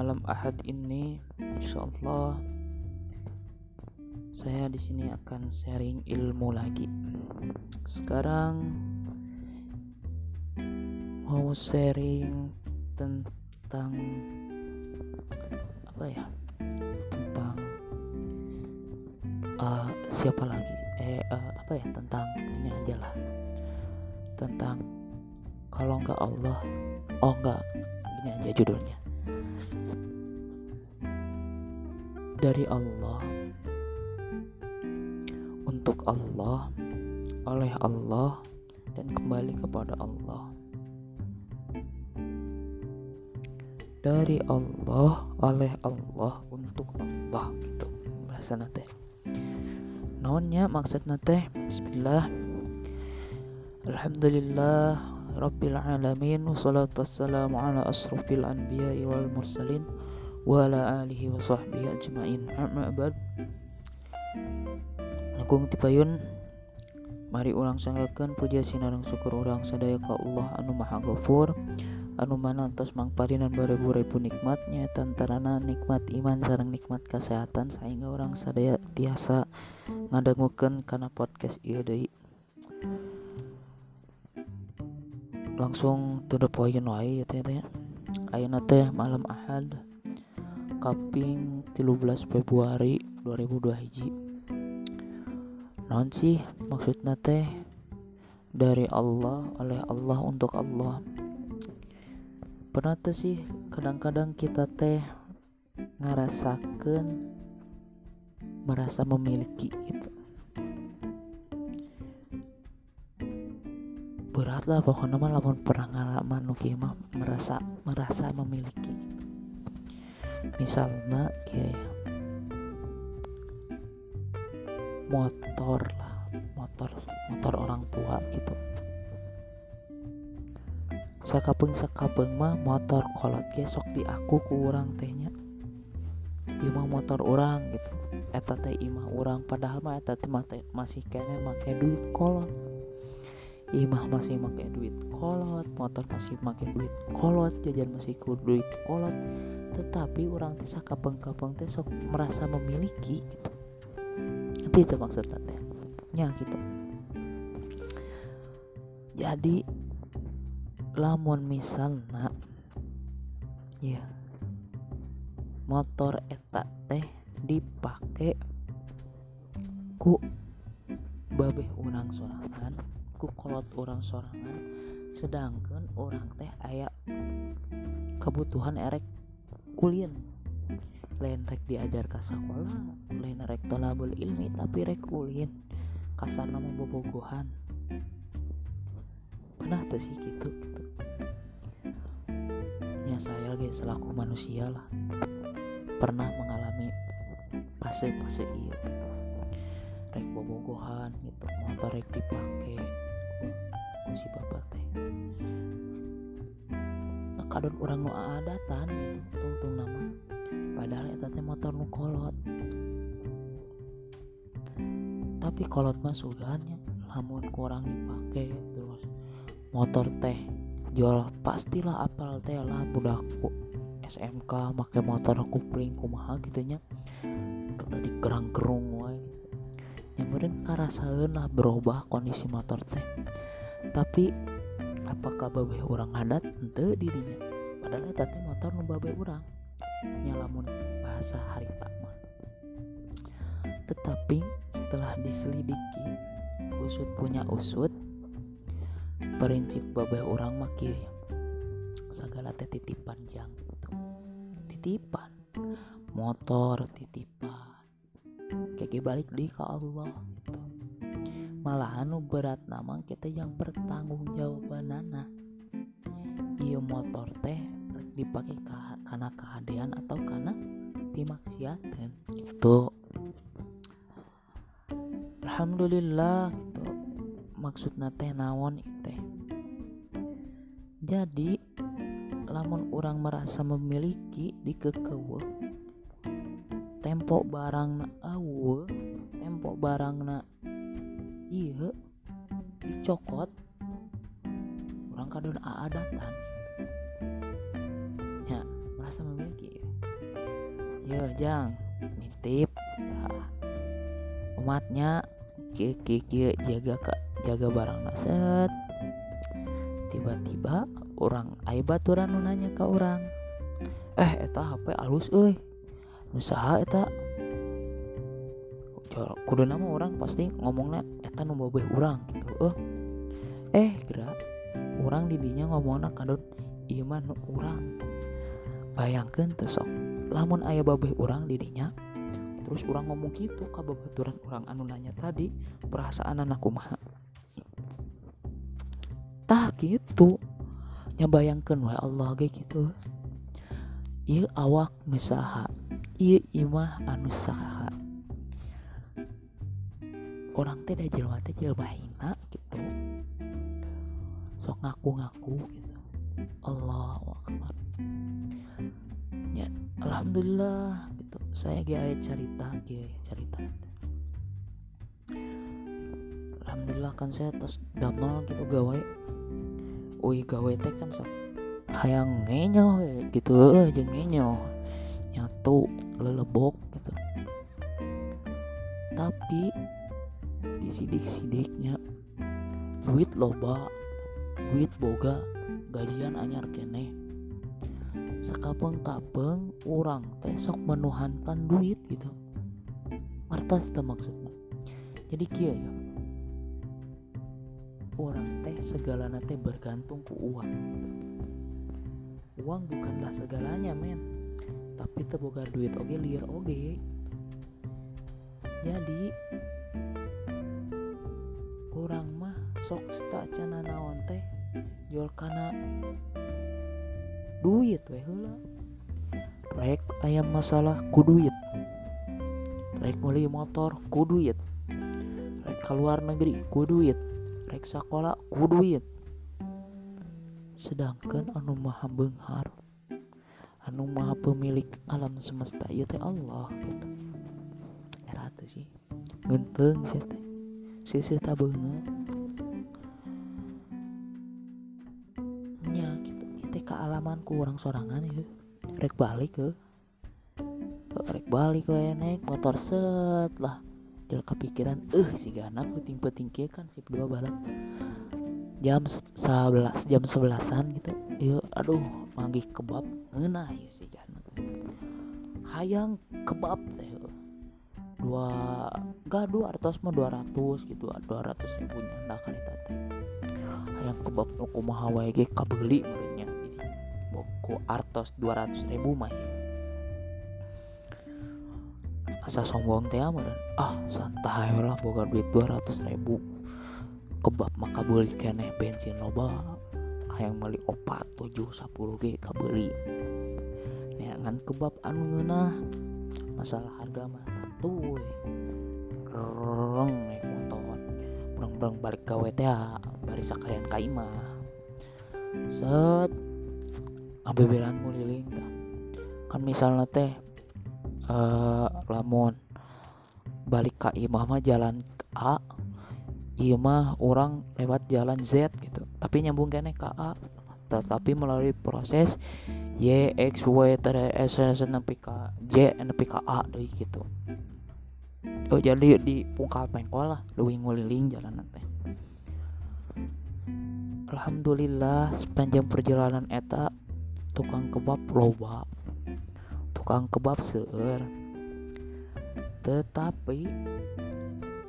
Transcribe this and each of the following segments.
Malam Ahad ini insyaallah saya di sini akan sharing ilmu lagi. Sekarang mau sharing tentang apa ya? Tentang uh, siapa lagi? Eh uh, apa ya? Tentang ini aja lah. Tentang kalau nggak Allah, oh nggak ini aja judulnya dari Allah. Untuk Allah oleh Allah dan kembali kepada Allah. Dari Allah oleh Allah untuk Allah gitu. Bahasa nate naonnya maksud nate Bismillah. Alhamdulillah Rabbil Alamin Wassalatu wassalamu ala asrafil anbiya wal mursalin Wa ala alihi wa sahbihi ajma'in. Amma abad Agung tipayun. Mari ulang sanggakan puja sinarang syukur orang sadaya ka Allah anu maha gafur anu mana antos mangparinan baribu-ribu nikmatnya tantarana nikmat iman sarang nikmat kesehatan sehingga orang sadaya biasa ngadangukeun kana podcast ieu deui. Langsung to the point wae ya teh. Ayeuna teh malam Ahad kaping 13 Februari 2002 hiji. Naon sih maksudnya teh? Dari Allah oleh Allah untuk Allah. Pernah tuh sih kadang-kadang kita teh ngerasakan merasa memiliki gitu. Berat lah pokoknya mah lamun pernah ngalaman mah merasa merasa memiliki gitu. Misalnya kayak motor lah motor motor orang tua gitu. Sakapeng sakapeng mah motor kolot gesok di aku kurang tehnya mah motor orang gitu. Eta teh imah orang padahal mah eta teh masih kene make duit kolot imah masih pakai duit kolot motor masih pakai duit kolot jajan masih ku duit kolot. Tetapi orang teh kapeng-kapeng teh sok merasa memiliki gitu. Itu itu maksudnya teh nya gitu. Jadi lamun misalnya ya motor eta teh dipakai ku babeh unang sorangan ku kolot orang sorangan sedangkan orang teh aya kebutuhan erek kulin. Lain rek diajar ke sekolah lain rek tolabul ilmi tapi rek kulin. Kasar nama bobogohan. Pernah tuh sih gitu, gitu. ya saya lagi selaku manusia lah. Pernah mengalami fase-fase iya rek bobogohan gitu motor rek dipakai. Si bapak teh. Nah, kadon orang nu adatan gitu tungtung nama. Padahal eta teh motor nu kolot. Tapi kolot mah sugannya lamun kurang dipakai terus motor teh jual pastilah apal teh lah budakku SMK make motor kupling kumaha gitunya. Udah dikerang kerung wae nyamurin karasaeun lah berubah kondisi motor teh. Tapi apakah babeh orang adat? Ente dirinya padahal eta teh motor nu babeh orang nyalamun bahasa harita mah. Tetapi setelah diselidiki usut punya usut prinsip babeh orang maki segala teh titipan jang. Titipan. Motor titipan kayak balik di ke Allah gitu. Malahan berat nama kita yang bertanggung jawaban nana iya motor teh dipakai karena kehadian atau karena pimaksiatan gitu. Alhamdulillah gitu. Maksudnya teh nawon teh? Jadi lamun orang merasa memiliki di kekewe tempo barang na awe tempo barang na iya dicokot. Orang kadon aadatan. Ya ya jang. Nitip. Nah, umatnya kia jaga kak jaga barang naset tiba-tiba orang ayo baturan nanya ke orang eh eta HP alus eh usaha eta. Kudu nama orang pasti ngomongnya eta nu babeh orang gitu. Eh. Eh gerak orang didinya ngomongnya kadon iman orang bayangkan tesok lamun ayah babeh orang didinya terus orang ngomong gitu ke babaturan orang anu nanya tadi perasaan anak kumaha? Tah gitu. Nyabayangkan wa Allah kayak gitu. Iya awak misaha iya imah anu saha. Orang teh dah jelma teh jelma hina gitu. Sok ngaku-ngaku gitu. Allah akbar. Ya alhamdulillah gitu. Saya gaya cerita gaya cerita alhamdulillah kan saya terus damel gitu gawe. Ui gawe teh kan sok hayang ngenyo gitu aja ngenyo nyatu lelebok gitu. Tapi di sidik-sidiknya duit loba duit boga gajian anyar kene. Sekapeng-kapeng orang teh sok menuhankan duit gitu. Martas itu maksudnya jadi kia ya. Orang teh segala teh bergantung ke uang. Uang bukanlah segalanya men tapi terbuka duit oke liar oke jadi orang mah sok cana naon teh jual kana duit weh hula rek ayam masalah ku duit. Rek beli motor ku duit. Rek keluar negeri ku duit. Rek sekolah ku duit. Sedangkan anu maha benghar anu maha pemilik alam semesta. Ya teh Allah gitu. Rata sih. Genteng sih teh. Sisi tak banget nya gitu. Itu kealamanku orang sorangan ya rek balik ke rek balik ke naik motor set lah. Kepikiran eh si gana peting-peting kan si dua balap jam 11 jam sebelasan gitu. Ya aduh manggih kebab. Ngenah ya si gana hayang kebab teh. Dua gak dua ratus mah dua ratus gitu dua ratus ribunya nah kan itu teh. Hayang kebab nuku maha wae ge kabeli merenya boko artos dua ratus ribu mah asa sombong teh meureun. Ah santai lah boga duit 200 ribu kebab maka beli kene bensin loba hayang beli opat 7 10 ge kabeli neangan kebab anu ngeunah masalah harga mah satu reng naik motor berang-berang balik gawe teh bari sakalian ka imah set abeberan muliling kan misalnya teh uh, lamun balik ke imah mah jalan A imah orang lewat jalan Z gitu. Tapi nyambung kene ke A. Tetapi melalui proses Y X Y T S S nepi ke J nepi ke A deh gitu. Oh jadi di pungkal pengkol lah luwih nguliling jalan nanti Alhamdulillah sepanjang perjalanan eta tukang kebab loba. Tukang kebab seur. Tetapi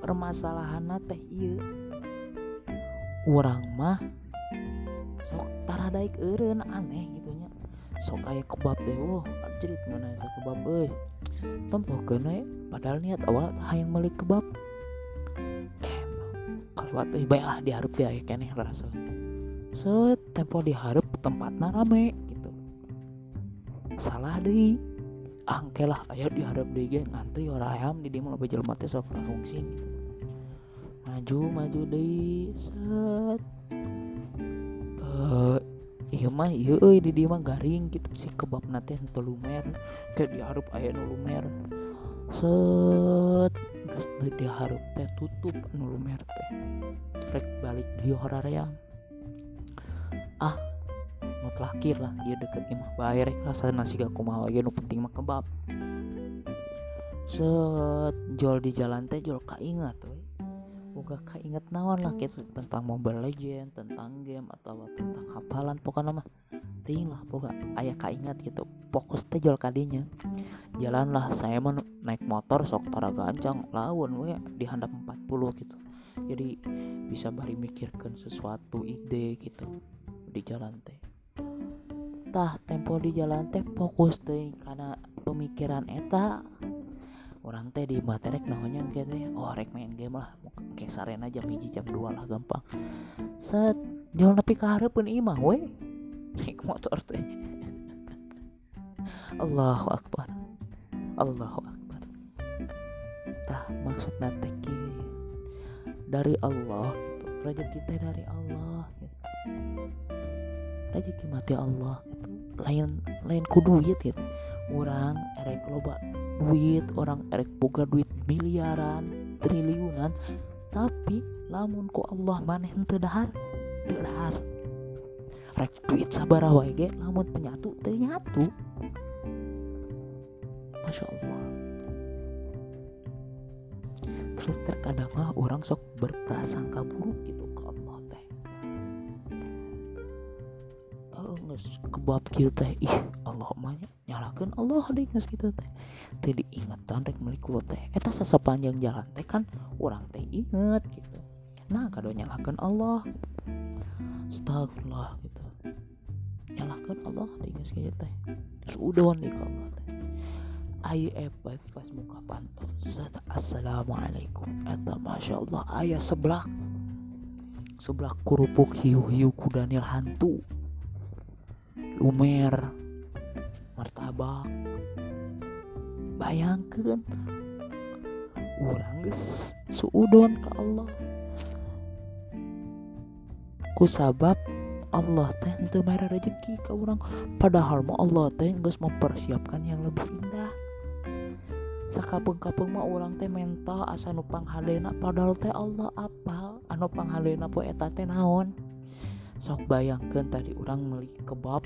permasalahan teh iya orang mah sok taradaik eureun aneh gitunya sok aya kebab teh wah anjrit mana eta kebab euy. Tempokeun we padahal niat awal hayang meuli kebab. Eh kalewat euy bae ah dihareup dia keneh rasa. Set tempo dihareup tempatna rame gitu. Salah deui. Angke lah ayo diharap deh geng ngantri orang ayam di dia mau lebih jelma teh sok fungsi maju maju deh set. Uh, iya mah iya euy di mah garing gitu si kebab nate henteu lumer. Kayak diharap aya nu set geus diharap teh tutup nu teh. Rek balik di horariam ah nu terakhir lah dia deket imah bayar rasa nasi gak kumaha lagi nu penting mah kebab. Set jual di jalan teh jual kaingat tuh boga kainget naon lah gitu. Tentang Mobile Legend tentang game atau tentang hafalan pokoknya mah. Ting lah boga ayah kaingat gitu. Fokus teh jual kadinya. Jalan lah saya mah naik motor sok tara gancang lawan we di handap 40 gitu. Jadi bisa bari mikirkan sesuatu ide gitu di jalan teh. Tah tempo di jalan teh fokus teh karena pemikiran eta. Orang teh di baterek nahonya gitu oh rek main game lah kesaren aja hiji jam 2 lah gampang. Set jual nepi kahareupun imah we naik motor teh. Allahu akbar. Allahu akbar. Tah maksud teh dari Allah gitu. Rezeki teh dari Allah gitu. Rezeki mati Allah gitu. Lain lain ku duit gitu. Orang erek loba duit orang erek boga duit miliaran triliunan tapi lamun ku Allah maneh teu dahar teu dahar. Rek duit wae ge lamun penyatu teu nyatu Masya Allah. Terus terkadang mah orang sok berprasangka buruk gitu ke Allah teh. Oh, kebab gitu ih Allah mah nyalakan Allah deh nges gitu teh teh diingatan rek meliku teh. Eta sepanjang jalan teh kan orang teh inget gitu. Nah kado nyalakan Allah. Astagfirullah gitu. Nyalakan Allah nges gitu teh. Sudon di Allah teh. Ayo efek pas muka pantau set assalamualaikum. Eta masya Allah ayah sebelah sebelah kerupuk hiu hiu kudanil hantu. Lumer. Martabak bayangkan. Orang guys suudon ke Allah. Ku sabab Allah teh ente merah rezeki ke orang padahal mau Allah teh geus mempersiapkan yang lebih indah. Sakapeng-kapeng mah orang teh mental asa nu panghalena padahal teh Allah apa anu panghalena poe eta teh naon. Sok bayangkan tadi orang meli kebab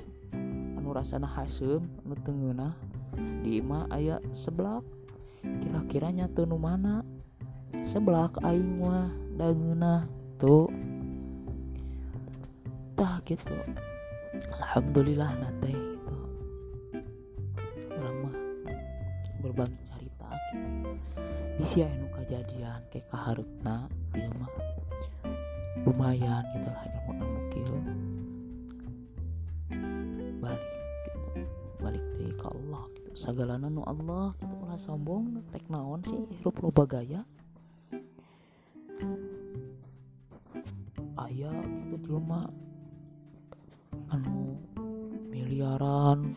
anu rasana hasem anu tengeuna di imah aya sebelah kira-kira nyatu nu mana? Sebelah aing mah dangeuna tuh. Tah gitu alhamdulillah nanti itu mah berbagi bisa anu kejadian kayak kaharutna mah. Lumayan gitu lah ilmu ilmu balik balik deh ke Allah. gitu segala nu Allah gitu ulah sombong rek naon sih hirup loba gaya. Ayah gitu di rumah. Anu miliaran.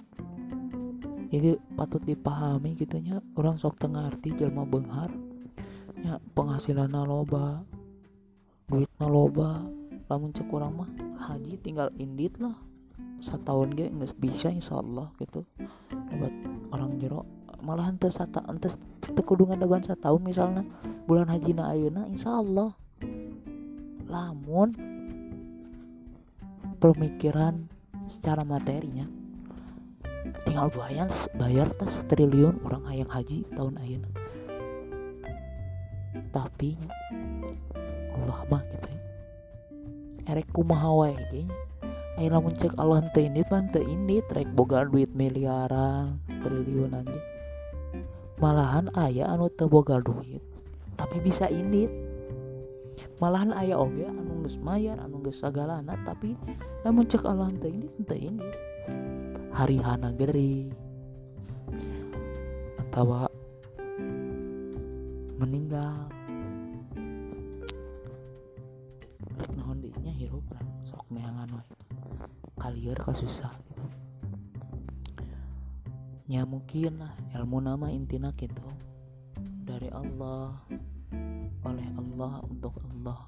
Jadi patut dipahami gitunya orang sok tengah arti jelma benghar. Ya penghasilan loba duit loba lamun cek orang mah haji tinggal indit lah. Setahun ge nggak bisa insya Allah gitu buat orang jero malahan tes sata entes tekudungan dagan setahun misalnya bulan haji na ayuna insya Allah lamun pemikiran secara materinya tinggal bayar bayar tas triliun orang hayang haji tahun ayun tapi Allah mah gitu ya. Erek kumaha wae ayo lamun cek Allah teu ini pan teu ini. Trek boga duit miliaran triliun aja malahan ayah anu teu boga duit tapi bisa ini malahan ayah oge anu geus mayar anu geus sagalana tapi lamun cek Allah teu ini teu ini. Hari hana geri. Atau meninggal kalieur kasusah gitu. nya mungkin lah ilmu nama intina gitu dari Allah oleh Allah untuk Allah.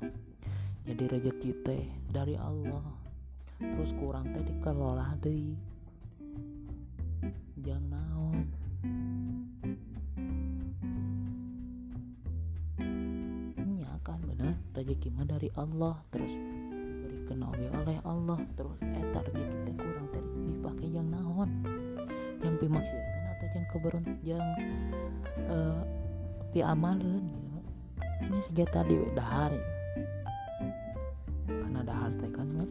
Jadi rezeki teh dari Allah. Terus kurang teh dikelola deui. Jangan naon? Ya kan benar rezeki mah dari Allah. Terus kena oge oleh Allah terus etar rezeki teh kurang teh dipakai yang naon yang pimaksudkan atau yang keberun yang uh, pi amaleun gitu ini sega tadi we dahar ya. karena dahar teh kan ya.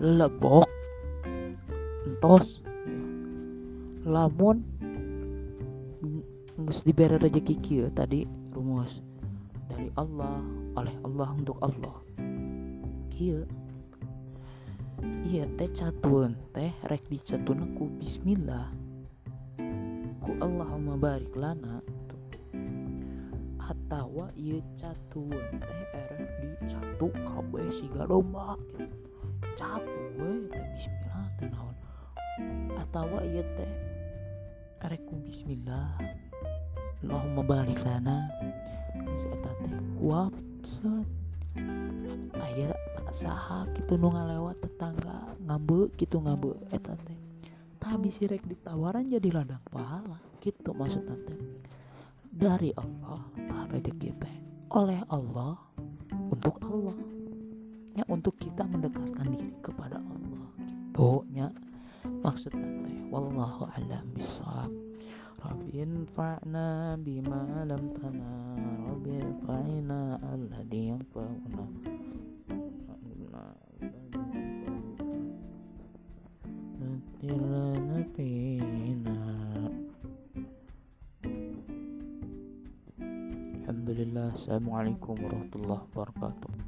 lebok entos lamun geus dibere rezeki kieu tadi rumus dari Allah oleh Allah untuk Allah iya teh catuan teh rek dicatuna ku bismillah. Ku Allahumma barik lana. Atau iya catuan teh erek dicatu kabeh siga domba catu we teh bismillah teh naon. Atau iya teh erek ku bismillah. Allahumma barik lana. Geus eta teh kuap set aya saha gitu nu ngalewat tetangga ngambe gitu ngambe eta teh tah bisi rek ditawaran jadi ladang pahala gitu maksudnya teh dari Allah rezeki teh oleh Allah untuk Allah. Ya untuk kita mendekatkan diri kepada Allah gitu. Nya maksudnya teh wallahu alam bisawab Rabbi infa'na bima lam tana Rabbi infa'na alladhi yanfa'una Alhamdulillah. Assalamualaikum warahmatullahi wabarakatuh